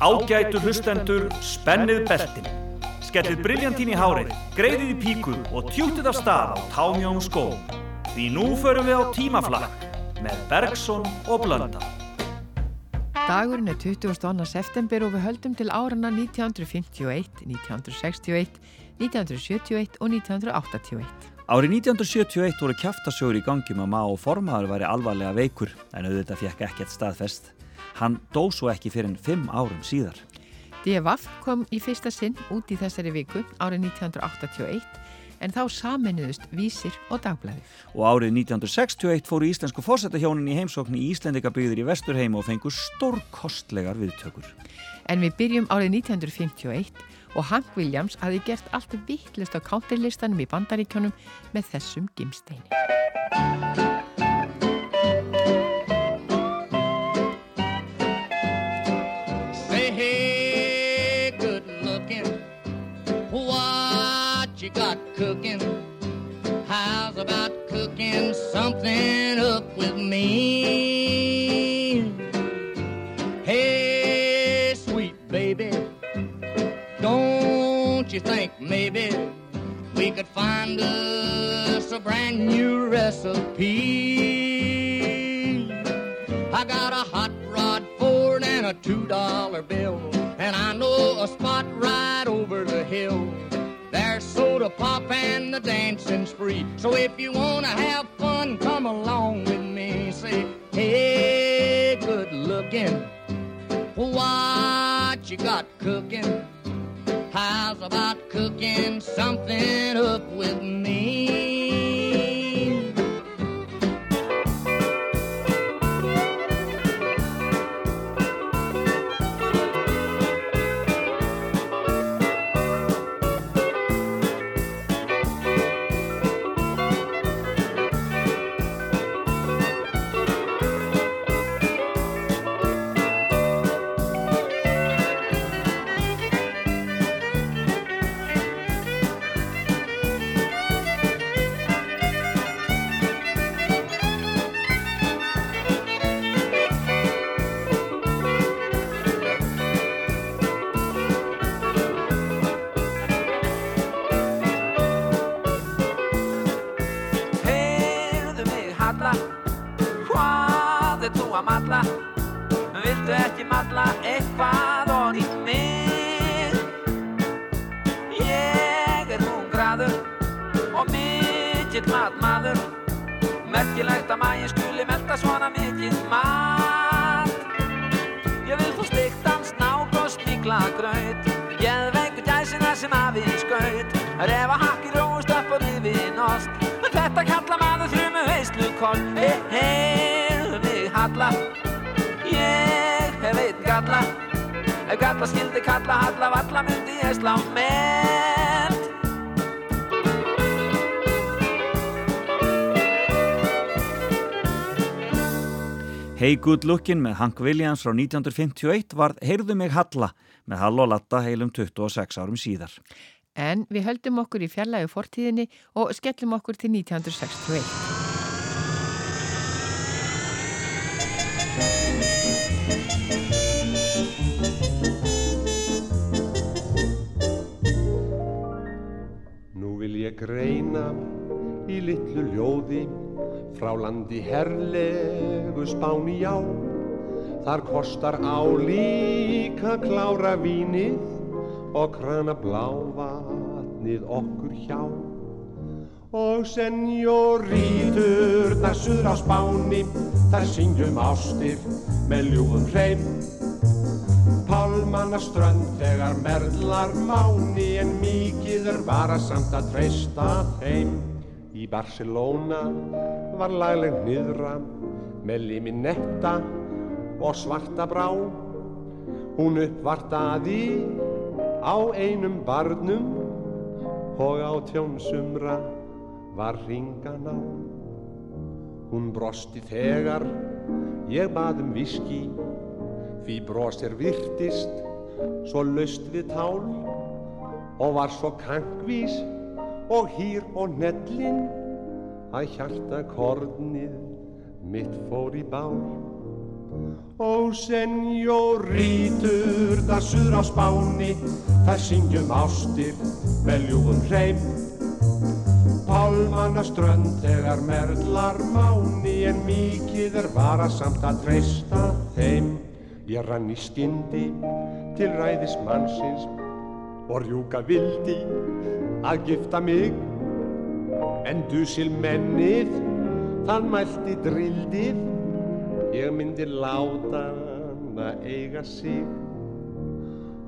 Ágætu hlustendur, spennið beltin. Skellið briljantín í hárið, greiðið í píku og tjútið af stað á támjónum skóm. Því nú förum við á tímaflakk með Bergson og Blönda. Dagurinn er 22. september og við höldum til árana 1951, 1961, 1971 og 1981. Árið 1971 voru kæftasögur í gangi með maður og formaður væri alvarlega veikur en auðvitað fekk ekkert staðfest. Hann dó svo ekki fyrir en fimm árum síðar. DFF kom í fyrsta sinn út í þessari viku árið 1981 en þá saminuðust vísir og dagblæði. Og árið 1961 fóru íslensku fórsetahjónin í heimsókn í Íslendingabygður í Vesturheim og fengu stórkostlegar viðtökur. En við byrjum árið 1951 og Hank Williams hafi gert allt vittlust á counterlistanum í bandaríkjónum með þessum gimsteini. Something up with me? Hey, sweet baby, don't you think maybe we could find us a brand new recipe? I got a hot rod Ford and a two dollar bill, and I know a spot right over the hill soda pop and the dancing's free. So if you wanna have fun, come along with me. Say, hey, good looking, what you got cooking? How's about cooking something up with me? Hey Good Lookin' með Hank Williams frá 1951 varð Heyrðu mig Halla með Hall og Latta heilum 26 árum síðar. En við höldum okkur í fjarlægu fortíðinni og skellum okkur til 1961. Nú vil ég greina í litlu ljóði frá landi herlegu spáni já. Þar kostar á líka klára vínið og krana blávatnið okkur hjá. Og senjórítur þar suður á spáni þar syngjum ástir með ljúum hreim. Pálmanna strönd þegar merlar máni en mikið er varasamt að treysta þeim Barcelona var lagleg nýðra með liminetta og svarta brá. Hún uppvartaði á einum barnum og á tjónsumra var ringan á. Hún brosti þegar ég baðum viski, því brosir virtist svo laust við tál og var svo kankvís og hýr og nellin að hjarta kornið mitt fór í bál Ó, senjórítur, þar suður á spáni, þar syngjum ástir með ljúfum hreim. Pálmanna strönd þegar merlar máni, en mikið er varasamt að treysta þeim. Ég rann í skyndi til ræðis mannsins og rjúka vildi að gifta mig. En dusil mennið, þann mælti drildið, ég myndi láta hana eiga sig.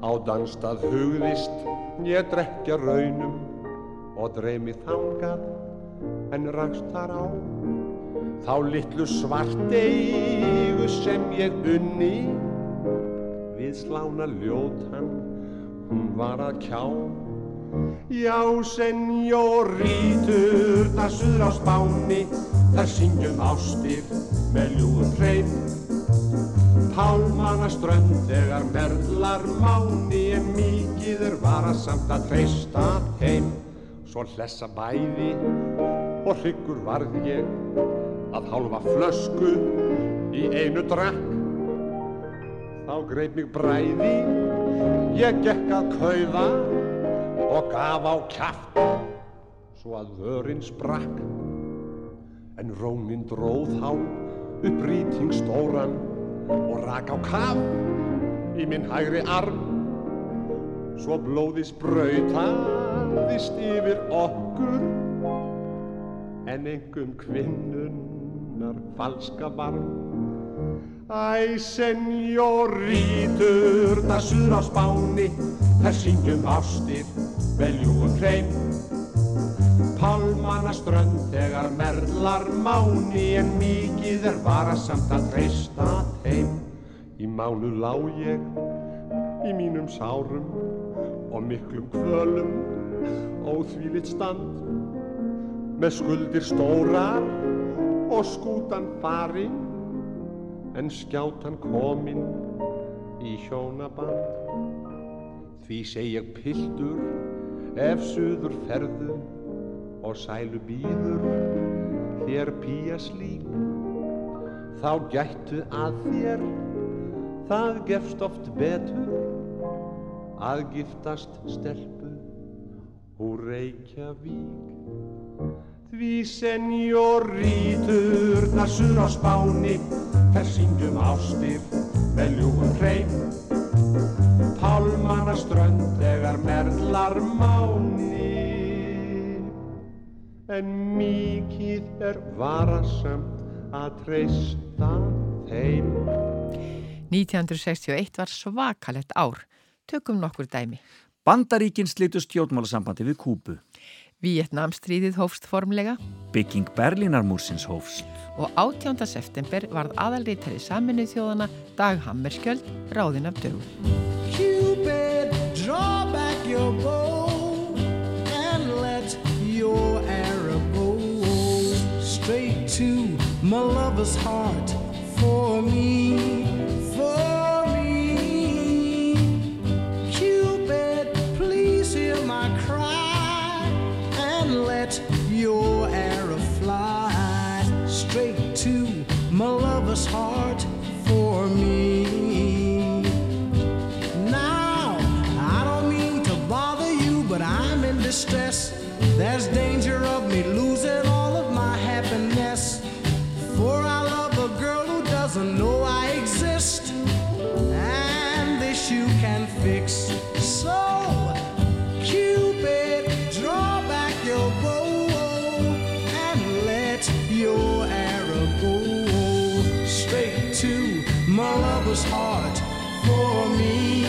Á danstað hugðist ég drekja raunum og dreymi þangað en rakst þar á. Þá litlu svart eigu sem ég unni við slána ljótan, hún var að kjá. Já, senjórítur, það suður á spáni, þar syngjum ástir með ljúum hreim. Pálmanna strönd þegar merlar máni, en mikið er varasamt að treysta heim. Svo hlessa bæði og hryggur varð ég að hálfa flösku í einu drakk. Þá greip mig bræði, ég gekk að kauða og gaf á kjaft svo að vörinn sprakk. En rónin dróð há upp rýting stóran og rak á kaf í minn hægri arm. Svo blóði sprautaðist yfir okkur en engum kvinnunnar falska varm. Æ, senjórítur, það suður á spáni, þær syngjum ástir, veljúum hreim. Pálmanna strönd þegar merlar máni, en mikið er varasamt að treysta þeim. Í mánu lá ég, í mínum sárum og miklum kvölum, óþvílitt stand. Með skuldir stórar og skútan farin, en skjátan kominn í hjónaband. Því seg ég piltur ef suður ferðu og sælu býður þér pía slík. Þá gættu að þér, það gefst oft betur, að giftast stelpu úr Reykjavík. Því senjórítur, þar suður á spáni, þær syngjum ástir með ljúfum hreim. Pálmanna strönd þegar merlar máni, en mikið er varasamt að treysta þeim. 1961 var svakalett ár. Tökum nokkur dæmi. Bandaríkin slitu stjórnmálasambandi við Kúbu. Vietnamstríðið hófst formlega Bygging Berlínarmúrsins hófst. Og 18. september varð aðalrítari saminuð þjóðana Dag Hammerskjöld ráðinn af dögum. Cupid, draw back your bow and let your arrow go straight to my lover's heart for me, for me. Cupid, please hear my cry and let your lover's heart for me. Now, I don't mean to bother you, but I'm in distress. There's danger me.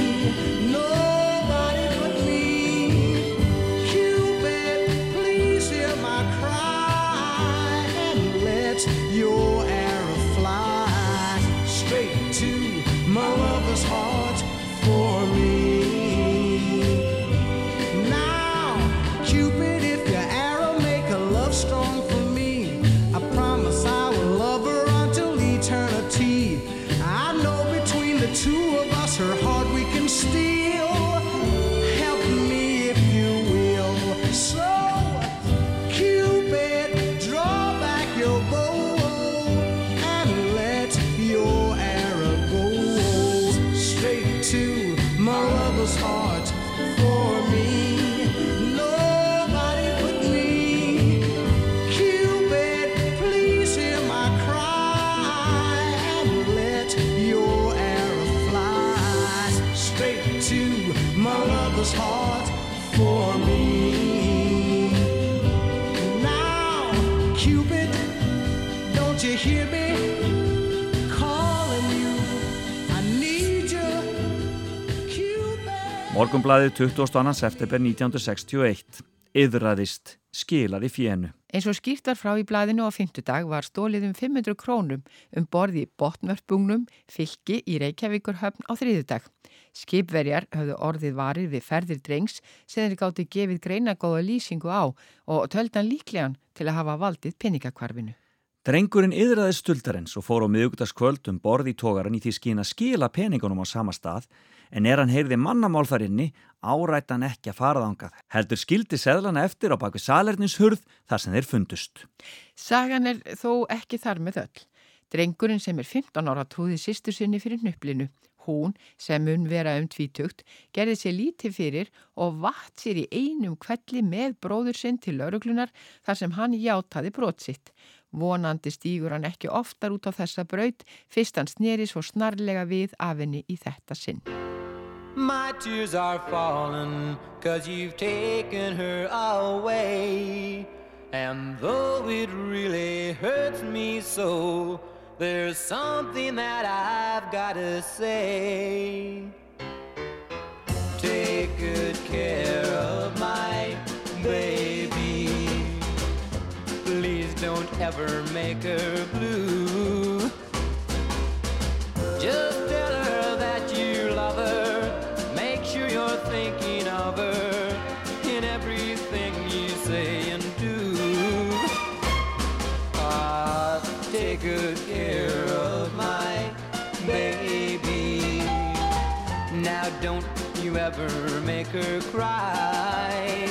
Cupid. Morgumblaðið 22. september 1961. Yðraðist, skilaði fjénu. Eins og skýrt var frá í blæðinu á fymtudag var stólið um 500 krónum um borði botnvörpungnum fylki í Reykjavíkurhöfn á þriðudag. Skipverjar höfðu orðið varir við ferðir drengs sem þeir gátti gefið greinagóða lýsingu á og töldan líklegan til að hafa valdið pinningakvarfinu. Drengurinn yðraði stuldarins og fór á miðugutaskvöld um borði í tógaran í því skín að skila peningunum á sama stað en er hann heyrði mannamál þar inni árætt hann ekki að fara þangað. Heldur skildi seðlana eftir á baku salernishurð þar sem þeir fundust. Sagan er þó ekki þar með öll. Drengurinn sem er 15 ára trúði sýstur sinni fyrir nöflinu. Hún, sem mun vera um tvítugt, gerði sér lítið fyrir og vatt sér í einum kvelli með bróður sinn til lauruglunar þar sem hann játaði brot sitt. Vonandi stígur hann ekki oftar út á þessa braut fyrst hann sneri svo snarlega við af henni í þetta sinn. My tears are falling cause you've taken her away. And though it really hurts me so, there's something that I've gotta say. Take good care of my baby. Please don't ever make her blue. Just ever make her cry.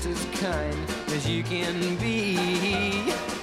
Just as kind as you can be.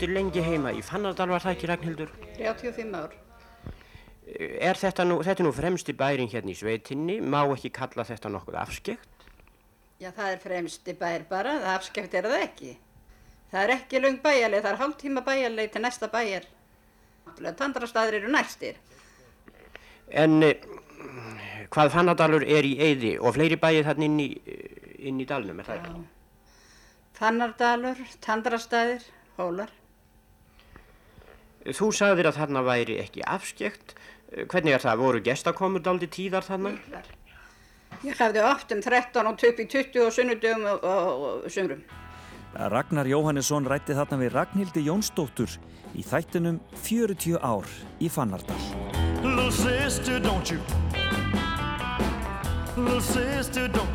Áttir lengi heima í Fannardal var það ekki Ragnhildur? 35 ár. Er þetta nú, þetta nú fremsti bærin hérna í sveitinni, má ekki kalla þetta nokkuð afskekt? Já, það er fremsti bær bara, það afskeft er það ekki. Það er ekki löng bæjarleið, það er hálftíma bæjarleið til næsta bæjar. Tandrastaður eru næstir. En eh, hvað Fannardalur er í eyði og fleiri bæir þarna inn í, eh, inn í dalnum, er það ekki? Fannardalur, Tandrastaðir, Hólar. Þú sagðir að þarna væri ekki afskekt. Hvernig er það? Voru gestakomur daldi tíðar þarna? Ég hlafði oft um 13 og upp í 20 og sunnudögum og, og, og sumrum. Ragnar Jóhannesson rætti þarna við Ragnhildi Jónsdóttur í þættinum 40 ár í Fannardal. Little sister, don't you? Little sister, don't you?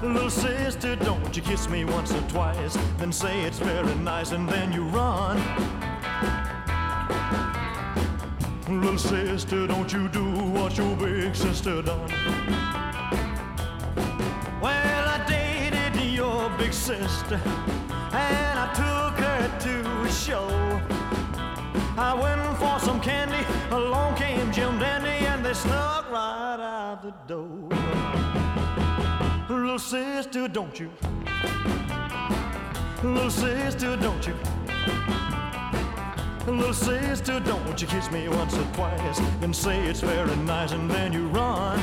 Little sister, don't you kiss me once or twice, then say it's very nice, and then you run. Little sister, don't you do what your big sister done. Well, I dated your big sister, and I took her to a show. I went for some candy, along came Jim Dandy, and they snuck right out the door. Little sister, don't you? Little sister, don't you? Little sister, don't you kiss me once or twice, then say it's very nice, and then you run.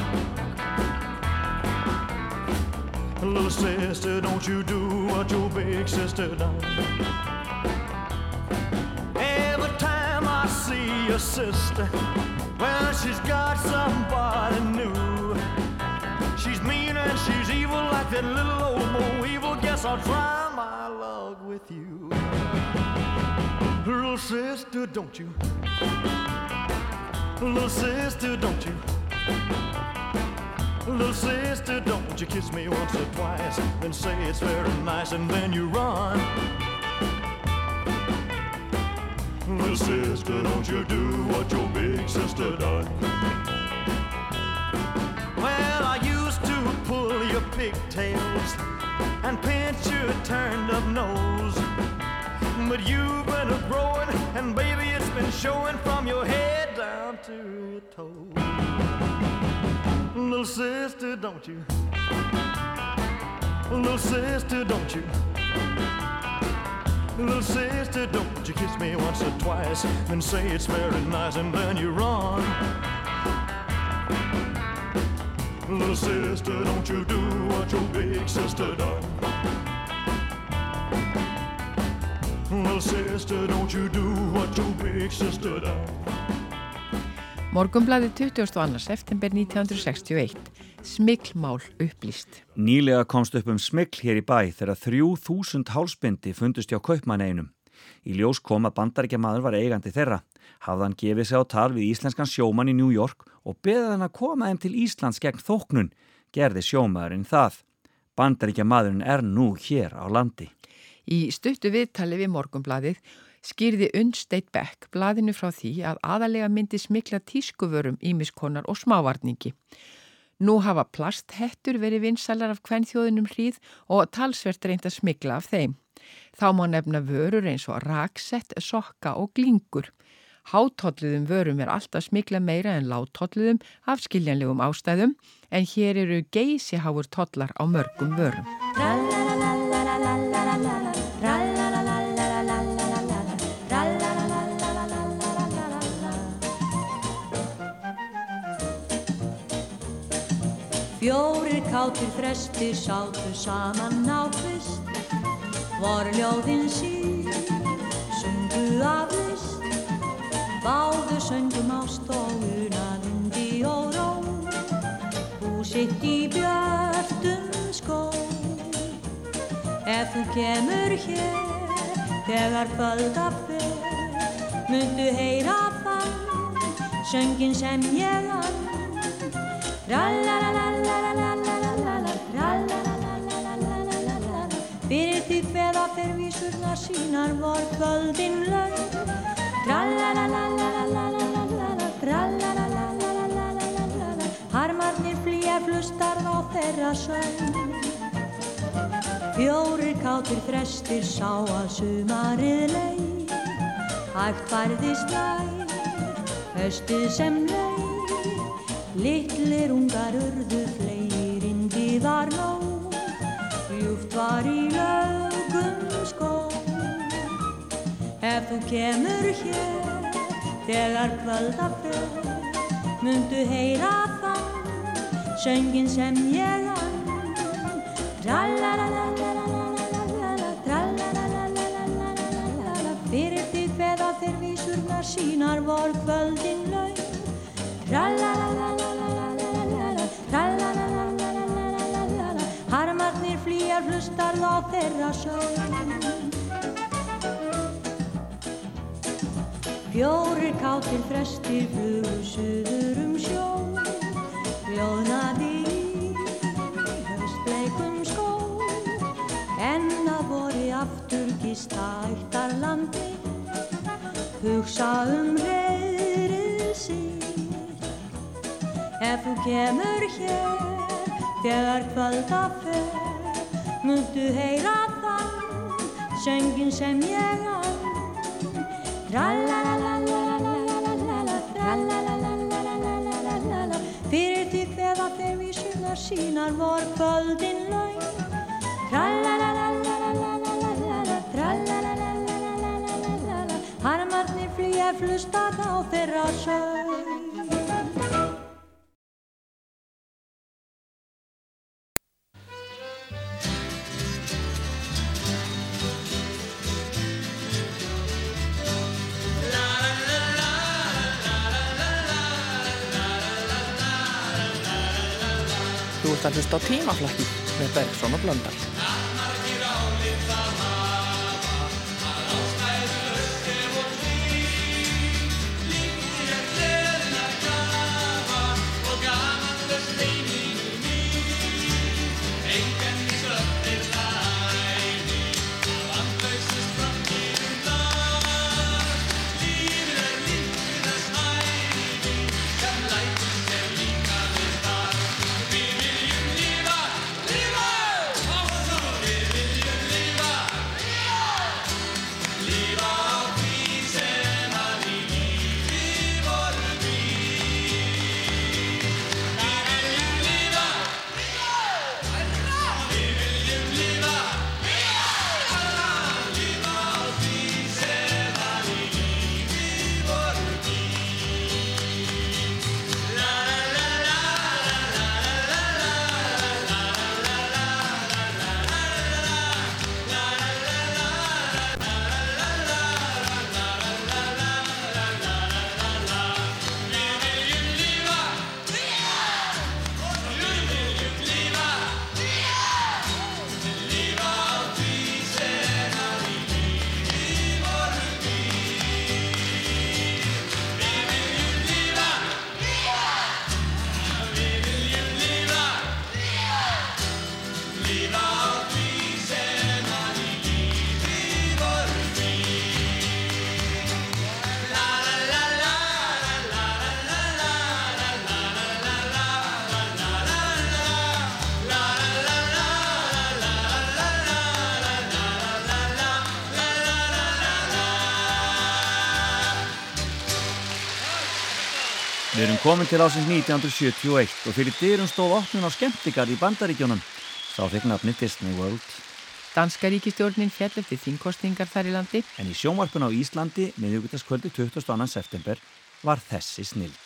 Little sister, don't you do what your big sister done. Every time I see your sister, well, she's got somebody new. She's mean and she's evil like that little old Bo Evil. Guess I'll try my luck with you. Little sister, don't you? Little sister, don't you? Little sister, don't you kiss me once or twice, then say it's very nice, and then you run. Little sister, don't you do what your big sister done. Pigtails and pinch your turned up nose. But you've been a growing, and baby, it's been showing from your head down to your toes. Little sister, don't you? Little sister, don't you? Little sister, don't you kiss me once or twice, then say it's very nice, and then you run. Little sister, don't you do what your big sister done. Little sister, don't you do what your big sister done. Morgumblaði 22. september 1961. Smiklmál upplýst. Nýlega komst upp um smikl hér í bæ þegar 3000 hálsbindi fundust hjá kaupmanneinum. Í ljós kom að bandaríkjamaður var eigandi þeirra. Hafðan gefið sig á tal við íslenskan sjóman í New York og beðið hann að koma þeim til Íslands gegn þóknun. Gerði sjómaðurinn það. Bandaríkjamaðurinn er nú hér á landi. Í stuttu viðtali við Morgumblaðið skýrði Undsteit Beck blaðinu frá því að aðalega myndi smikla tískuvörum ímiskonar og smávarningi. Nú hafa plasthettur verið vinsalar af kvennþjóðunum hríð og talsvert reynd að smikla af þeim. Þá má nefna vörur eins og raksett, sokka og glingur. Hátolluðum vörum er alltaf smikla meira en látolluðum af skiljanlegum ástæðum en hér eru geysiháur tollar á mörgum vörum. Fjórir kátir frestir sátu saman á kvist Vor ljóðin sín Báðu söngum ást og unaðundi og ró. Húsitt í björtum skó Ef þú kemur hér þegar kvölda fer Mundu heyra þann söngin sem ég ann Fyrir því hveða fer vísurna sínar vor kvöldin lög Harmarnir flýja flustar á þeirra söng Fjórir kátir þrestir sá að sumarið leið. Hægt færðist nær, höstuð sem leið. Littlir ungar urðu fleirinn viðar nóg, ljúft var í lögum Ef þú kemur hér, þegar kvölda fyrr, Mundu heyra fann, söngin sem ég hann. Tralalalalala, tralalalalala, Fyrir því hveða þeir vísurnar sínar vor kvöldin laug. Tralalalalala, tralalalalala, Harmarnir flýjar hlustar þá þeirra sög. Fjóri káttir frestir flugur suður um sjó. Ljóðnaði í höfst bleikum skó. En að vori aftur gista eittar landi. Hugsa um reyðrið sér Ef þú kemur hér Þegar kvölda fer Möndu heyra þann Söngin sem ég á. Fyrir því hverða þeir vísunar sínar vor kvöldin laun Harmarnir flýja flustar á þeirra sjálf London. Komin til ásins 1971 og fyrir dyrum stóð opnun á skemmtikar í bandaríkjónum. Sá fikk nafni Disney World. Danska ríkistjórnin fjall eftir þingkostingar þar í landi. En í sjónvarpun á Íslandi, miðugutaskvöldi 22. september, var þessi snild.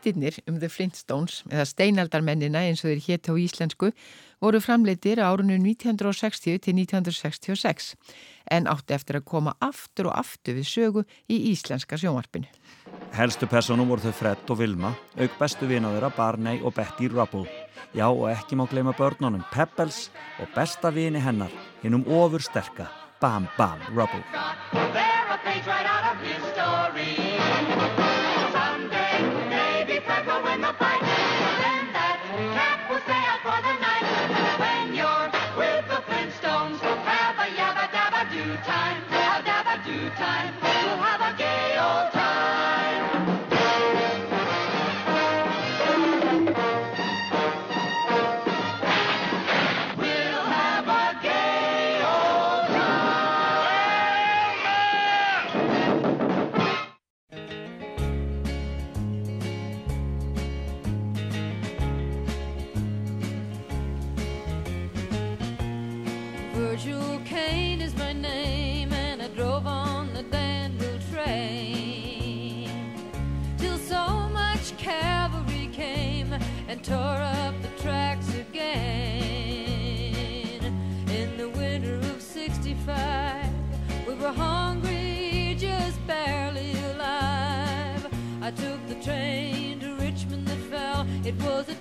Þættirnir um The Flintstones, eða steinaldarmennina eins og þeir hétt á íslensku, voru framleitir á árunum 1960 til 1966 en átti eftir að koma aftur og aftur við sögu í íslenska sjónvarpinu. Helstu personum voru þau Fred og Vilma, auk bestu vina þeirra Barney og Betty Rubble. Já, og ekki má gleyma börnunum Pebbles og besta vini hennar, hinnum ofur sterka, Bam Bam Rubble. Tore up the tracks again. In the winter of 65, we were hungry, just barely alive. I took the train to Richmond that fell. It was a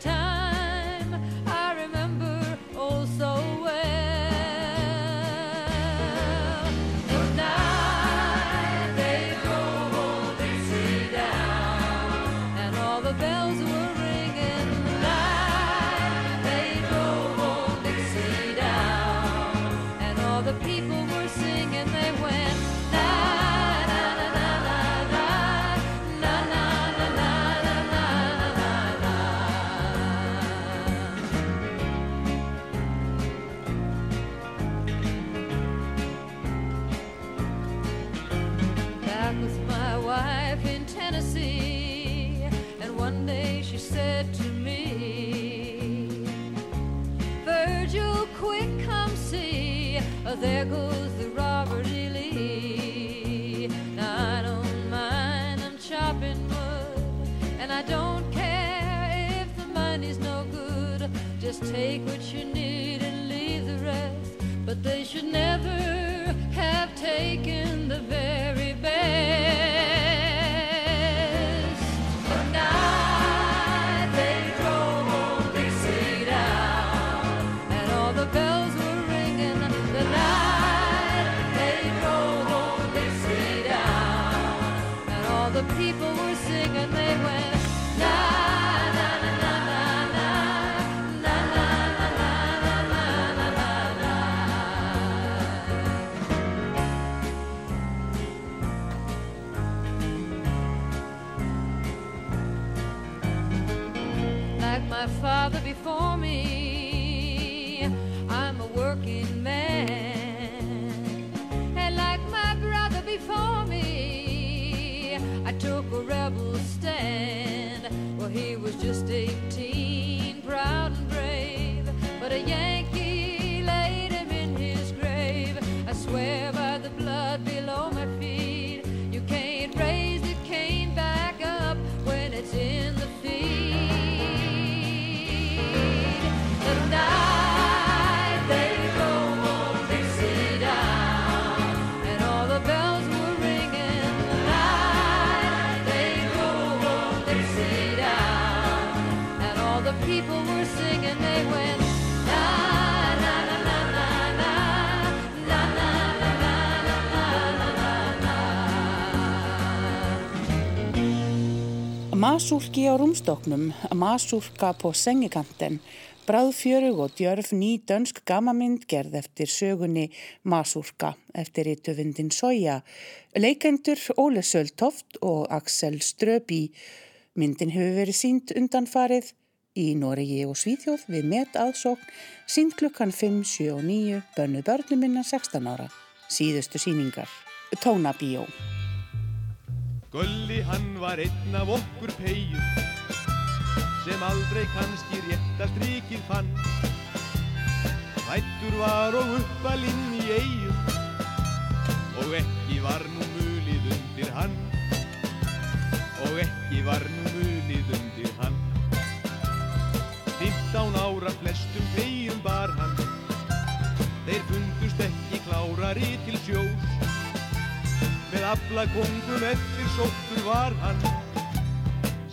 Masúlki á rúmstoknum, Masúlka på sengikanten, bráðfjörug og djörf ný dönsk gamamynd gerð eftir sögunni Masúlka eftir ítuvindin Soja, leikendur Óle Söltoft og Axel Ströby. Myndin hefur verið sínd undanfarið í Noregi og Svíþjóð við met aðsókn, sínd klukkan 5, 7 og 9, bönnu börnum minna 16 ára. Síðustu síningar. Tónabíó. Gulli hann var einn af okkur peyjum sem aldrei kannski rétta strikið fann. Hættur var og uppalinn í eigum og ekki var nú mulið undir hann. Og ekki var nú mulið undir hann. Fimmtán ára flestum peyjum bar hann. Þeir fundust ekki klárari til sjós afla kongum eftir sóttur var hann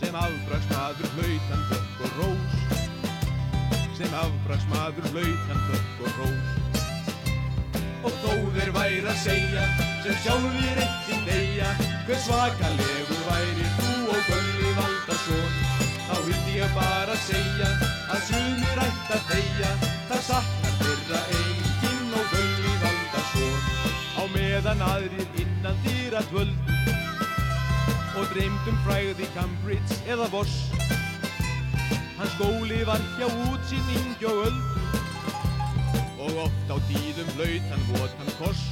sem afbraksmaður hlaut hann þökk og rós. Sem afbraksmaður hlaut hann þökk og rós. Og þó þeir væri að segja sem sjálfur eitt deyja hver svakalegur væri þú og gulli valda svon dýra dvöldu og dreymdum fræði Cambridge eða Voss hans skóli var hjá útsýning og öldu og oft á tíðum hlaut hann votan koss.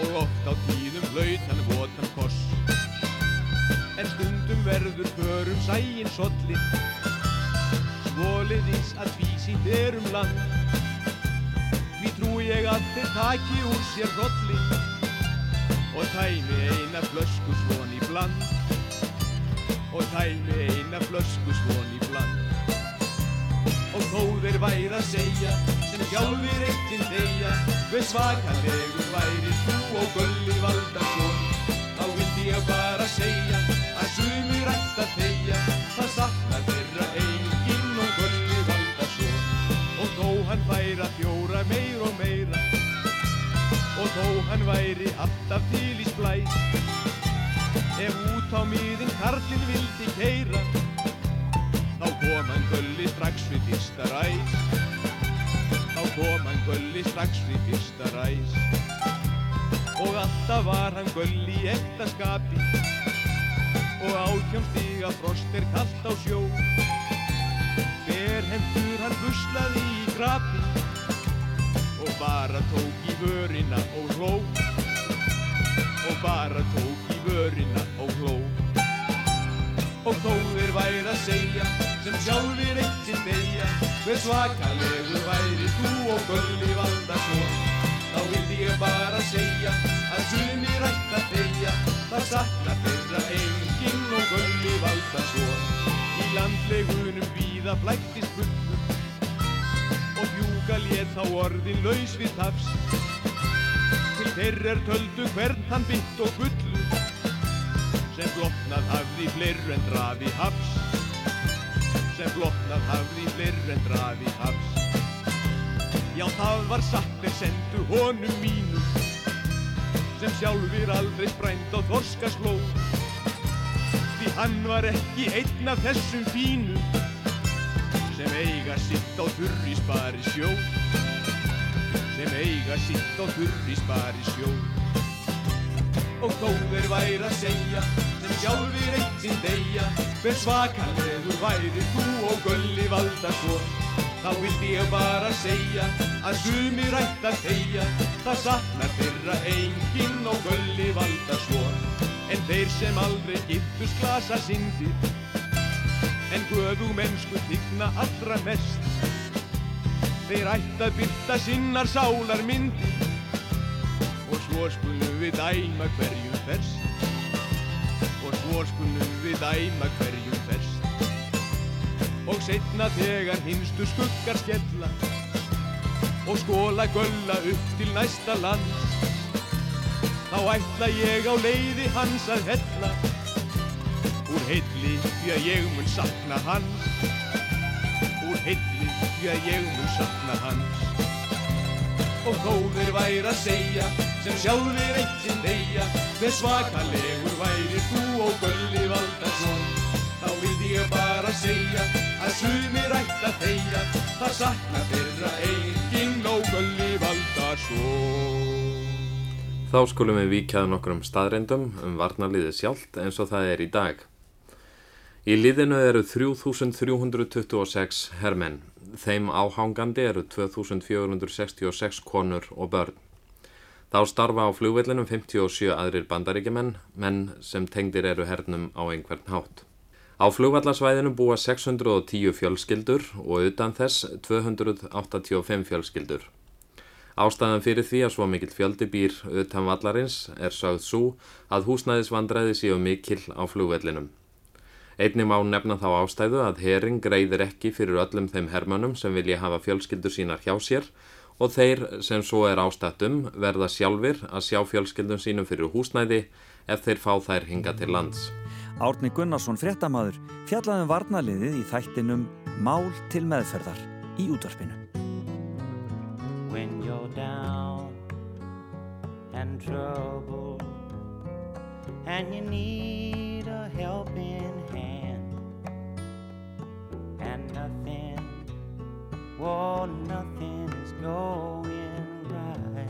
Og oft á tíðum hlaut hann votan koss. En stundum verður förum sægin solli svoliðis að vísýtt er um land. Því trú ég að þeir taki úr sér rolli og tæmi eina flösku svon í bland. Og tæmi eina flösku svon í bland. Og þó þeir væri að segja sem sjálfur eittinn deyja hver svakalegur væri þú og gulli valdarsson þá vildi ég bara segja að sumir ætti að þegja það saknar þeirra eigin og gulli valdarsson og þó hann væri að fjóra meir og meira og þó hann væri alltaf til í splæs ef út á miðin karlinn vildi keira þá kom hann gulli strax við fyrsta ræs. Þá kom hann gulli strax við fyrsta ræs. Og alltaf var hann gulli í ekta skapi og átjón stiga frost er kallt á sjó. Hver hendur hann buslaði í grapi og bara tók í vörina og hló. Og bara tók í vörina og hló. Og þó þeir væri að segja sem sjálfur eittinn deyja hver svakalegur væri þú og gulli valdarsson þá vildi ég bara segja að sumir ætti að deyja það saknar þeirra enginn og gulli valdarsson í landlegunum víða flæktist fullur og bjúka lét á orðin laus við tafs. Til þeirrer töldu hvern hann bytt og gullu sem blotnað hafði fleir en drafi hafs. Sem blotnað hafði fleir en drafi hafs. Já það var satt þeir sendu honum mínu sem sjálfur aldrei sprænt á þorskasló því hann var ekki einn af þessum fínu sem eiga sitt á þurri spari sjó sem eiga sitt á þurri spari sjó og þeir væri að segja sem sjálfur eittinn deyja hver svakalegur væri þú og gulli valdarsson þá vildi ég bara segja að sumir ætti að þegja það saknar þeirra enginn og gulli valdarsson en þeir sem aldrei giftust glasa syndir en göfu mennsku tigna allra mest. Þeir ætti að byrta sinnar sálar myndi og svo skulum við dæma hverjum ferst og svo skulum við dæma hverjum ferst og setna þegar hinstu skuggar skella og skóla gölla upp til næsta lands þá ætla ég á leiði hans að hella úr heilli því að ég mun sakna hans. Úr heilli því að ég mun sakna hans. Og þó þeir væri að segja sem sjálfur eitt sinn deyja hver svakalegur væri þú og gulli valdarsson þá vildi ég bara segja að sumir ætti að þegja það sakna þeirra eigin og gulli valdarsson Þá skulum við víkjaða nokkrum staðreindum um varnarliðið sjálft eins og það er í dag. Í liðinu eru 3326 hermenn, þeim áhangandi eru 2466 konur og börn. Þá starfa á flugvellinum 57 aðrir bandaríkjumenn, menn sem tengdir eru hernum á einhvern hátt. Á flugvallasvæðinu búa 610 fjölskyldur og utan þess 285 fjölskyldur. Ástæðan fyrir því að svo mikill fjöldi býr utan vallarins er sögð svo að húsnæðisvandræði séu mikil á flugvellinum. Einnig má nefna þá ástæðu að hering greiðir ekki fyrir öllum þeim hermönum sem vilja hafa fjölskyldur sínar hjá sér og þeir sem svo er ástættum verða sjálfur að sjá fjölskyldum sínum fyrir húsnæði ef þeir fá þær hinga til lands. Árni Gunnarsson fréttamaður fjallaði um varnaliðið í þættinum Mál til meðferðar í útvarpinu. when you're down and trouble and you need a helping hand and nothing, oh, nothing is going right.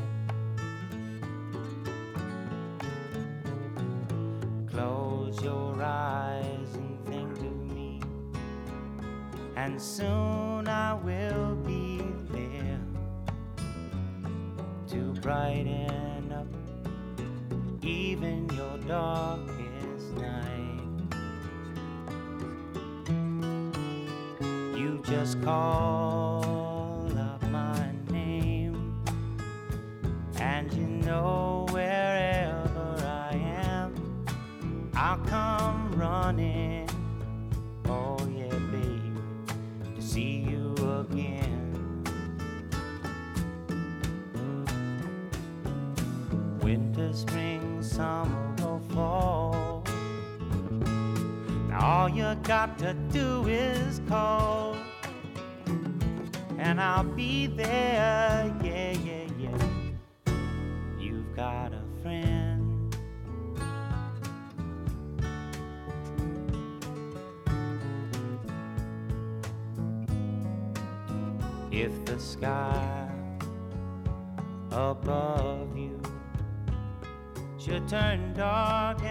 Close your eyes and think of me, and soon I will be there to brighten up even your darkest night. just call up my name, and you know wherever I am, I'll come running. Oh, yeah, baby, to see you again. Winter, spring, summer, or fall. All you got to do is call and I'll be there. Yeah, yeah, yeah. You've got a friend. If the sky above you should turn dark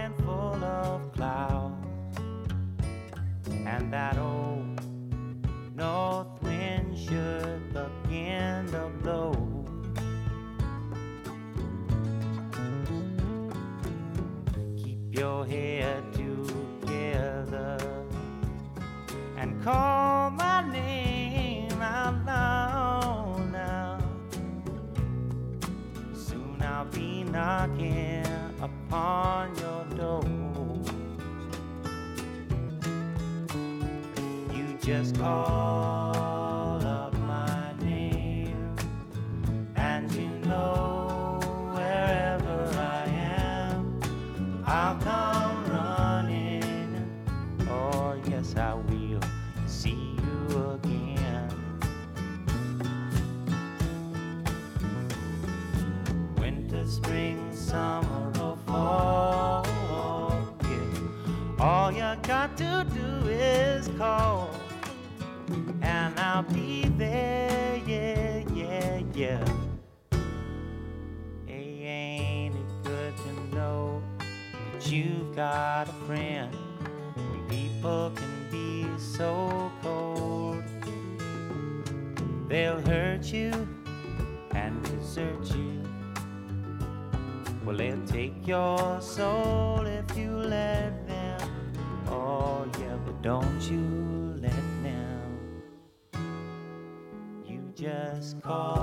spring, summer, or fall. Yeah. All you got to do is call, and I'll be there. Yeah, yeah, yeah. Hey, ain't it good to know that you've got a friend? People can be so cold, they'll hurt you Well, they'll take your soul if you let them. Oh, yeah, but don't you let them. You just call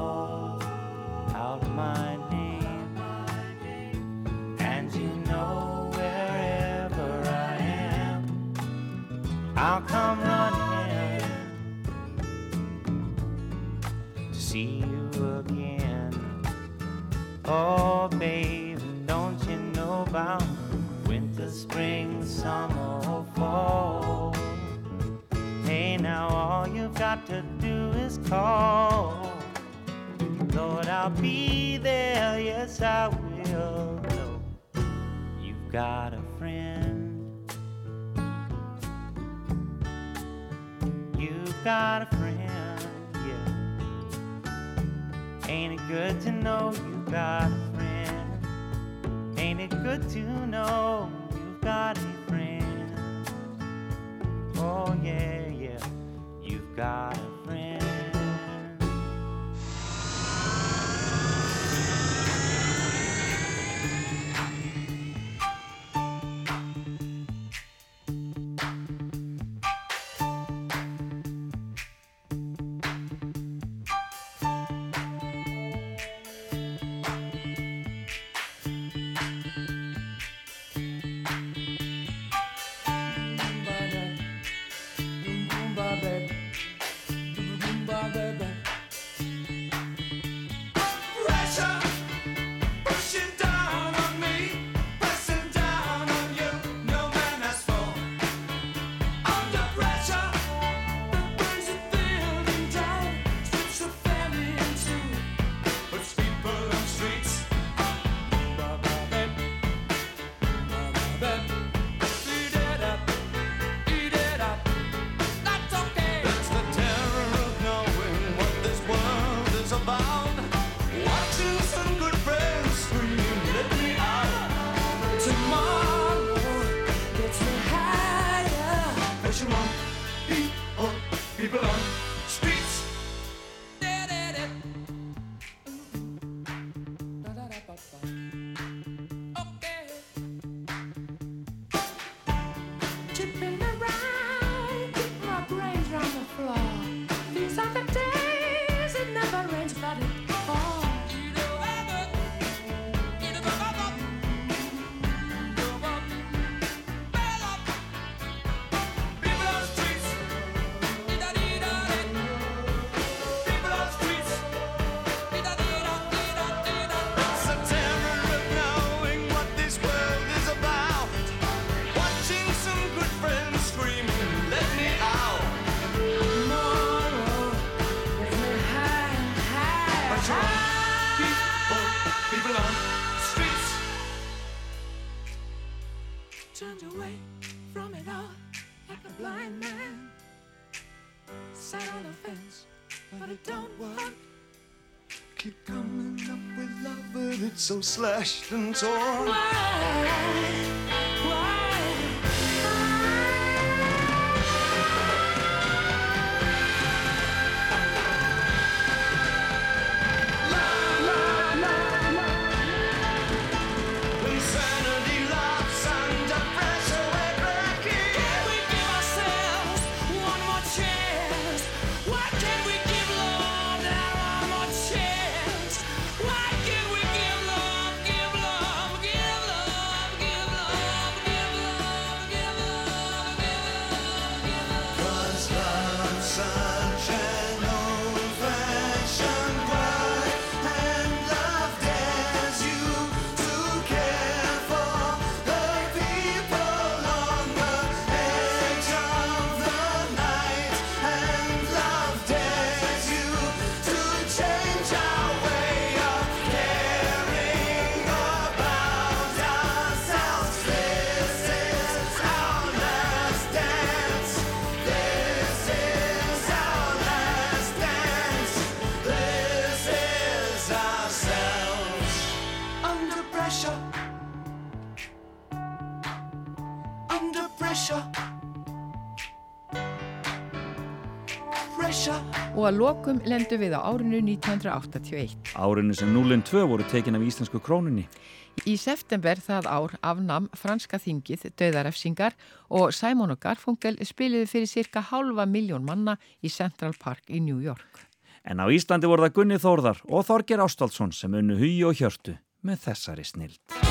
call. Lord, I'll be there, yes, I will. Know you've got a friend. You've got a friend, yeah. Ain't it good to know you've got a friend? Ain't it good to know you've got a friend? Oh, yeah, yeah, you've got a so slashed and torn. Why? og að lokum lendu við á árinu 1981. Árinu sem núlinn 2 voru tekin af íslensku krónunni. Í september það ár afnam franska þingið döðarefsingar og Simon og Garfunkel spiliði fyrir cirka halva miljón manna í Central Park í New York. En á Íslandi voru það Gunni Þórðar og Þorger Ástálsson sem unnu hugi og hjörtu með þessari snild.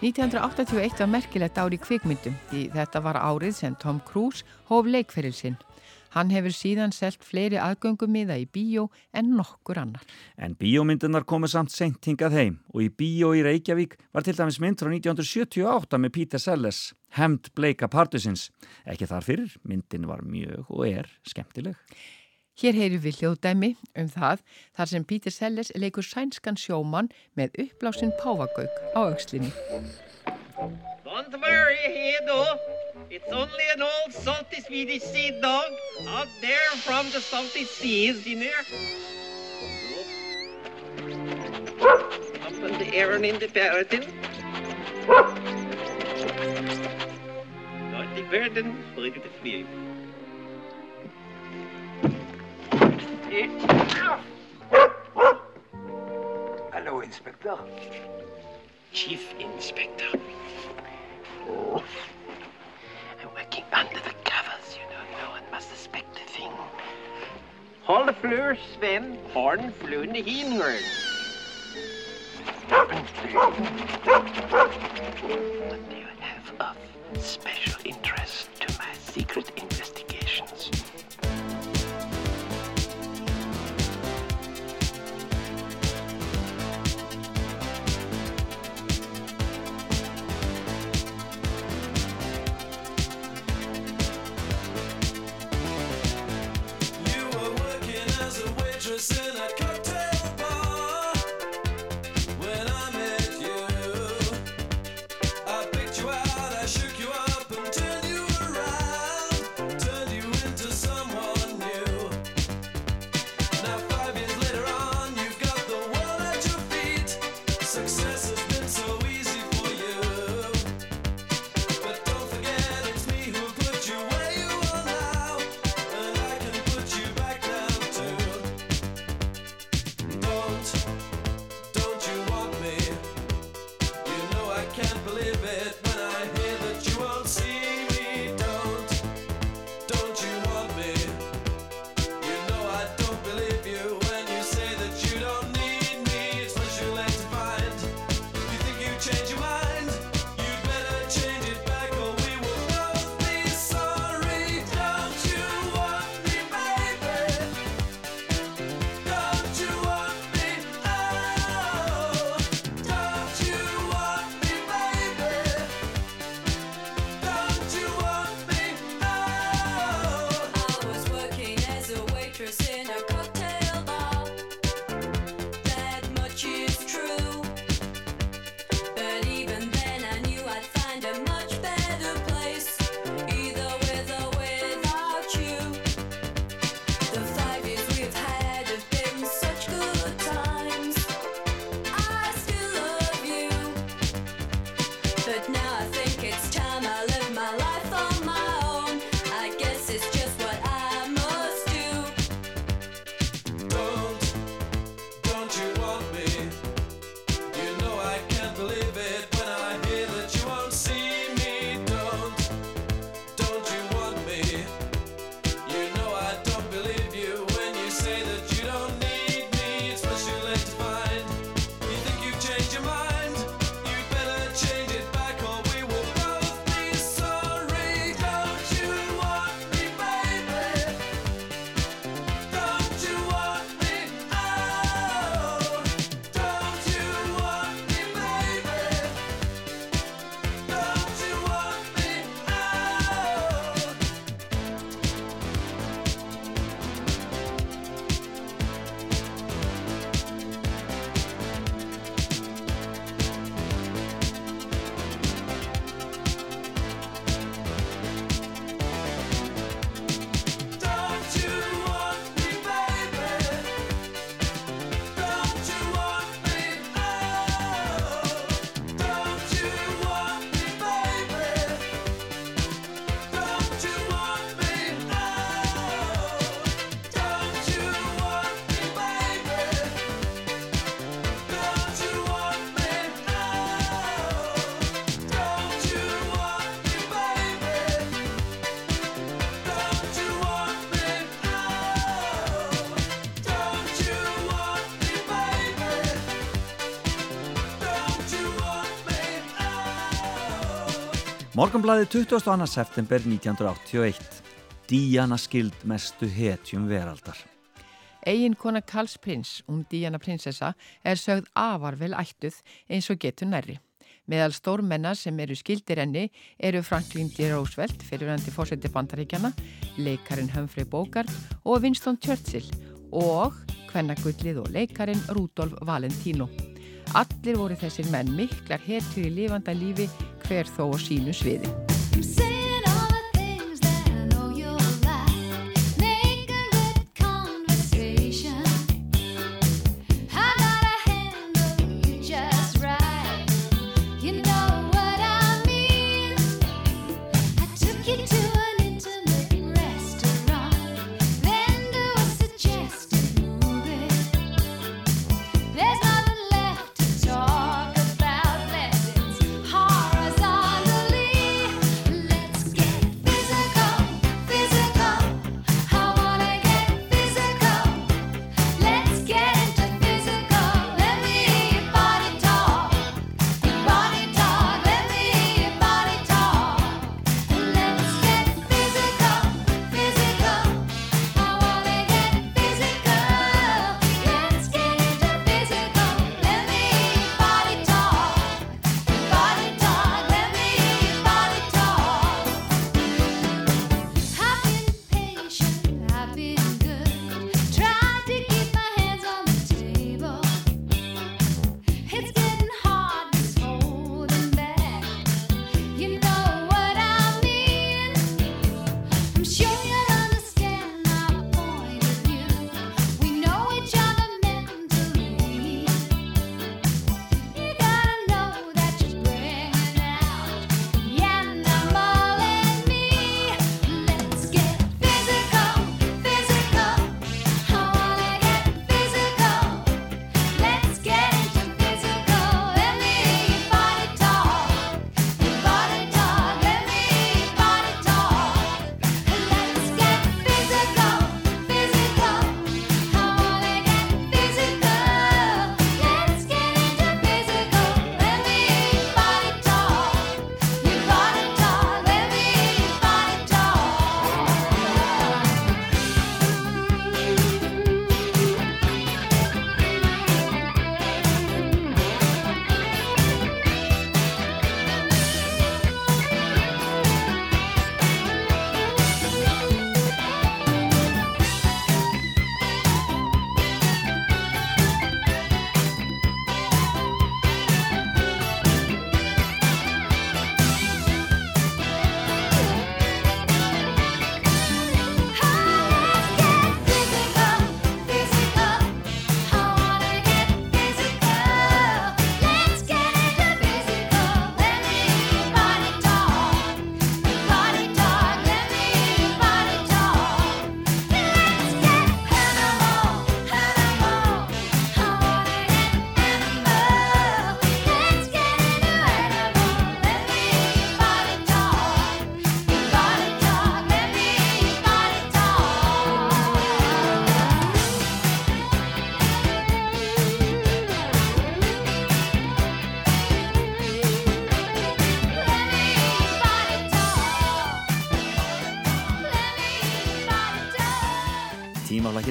1981 var merkilegt ár í kvikmyndum því þetta var árið sem Tom Cruise hóf leikferil sinn. Hann hefur síðan selt fleiri aðgöngumiða í bíó en nokkur annar. En bíómyndunar komu samt seint hingað heim og í bíó í Reykjavík var til dæmis mynd frá 1978 með Peter Sellers, Hemd Bleika Partusins. Ekki þar fyrir, myndin var mjög og er skemmtileg. Hér heyrum við hljóðdæmi um það þar sem Peter Sellers leikur sænskan sjómann með uppblásin páfagauk á aukslinni. Don't worry, Hedo. It's only an old salty Swedish sea dog out there from the salty seas, you know. Up in the air and in the burden. Not the burden, but the Hello, Inspector. Chief Inspector. Oh. I'm working under the covers, you know. No one must suspect a thing. Hold the fleur, Sven. Horn flew in the hinhorn. What do you have of special interest to my secret investigations? A waitress in Morgonblæði 22. september 1981. Díana skild mestu hetjum veraldar. Egin konar Karls prins, hún um Díana prinsessa, er sögð afarvel ættuð eins og getur nærri. Meðal stórmennar sem eru skildir enni eru Franklin D. Roosevelt, fyriröndi fórseti bandaríkjana, leikarin Humphrey Bogart og Winston Churchill og kvennagullið og leikarin Rudolf Valentino. Allir voru þessir menn miklar hertu í lifanda lífi hver þó á sínu sviði.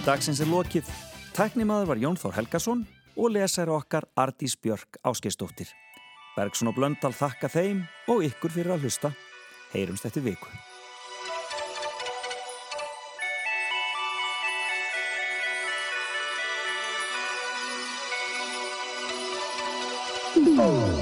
Dagsins er lokið. Tæknimaður var Jón Þór Helgason og lesar okkar Ardís Björk Áskistóttir. Bergson og Blöndal þakka þeim og ykkur fyrir að hlusta. Heyrumst eftir viku. Oh.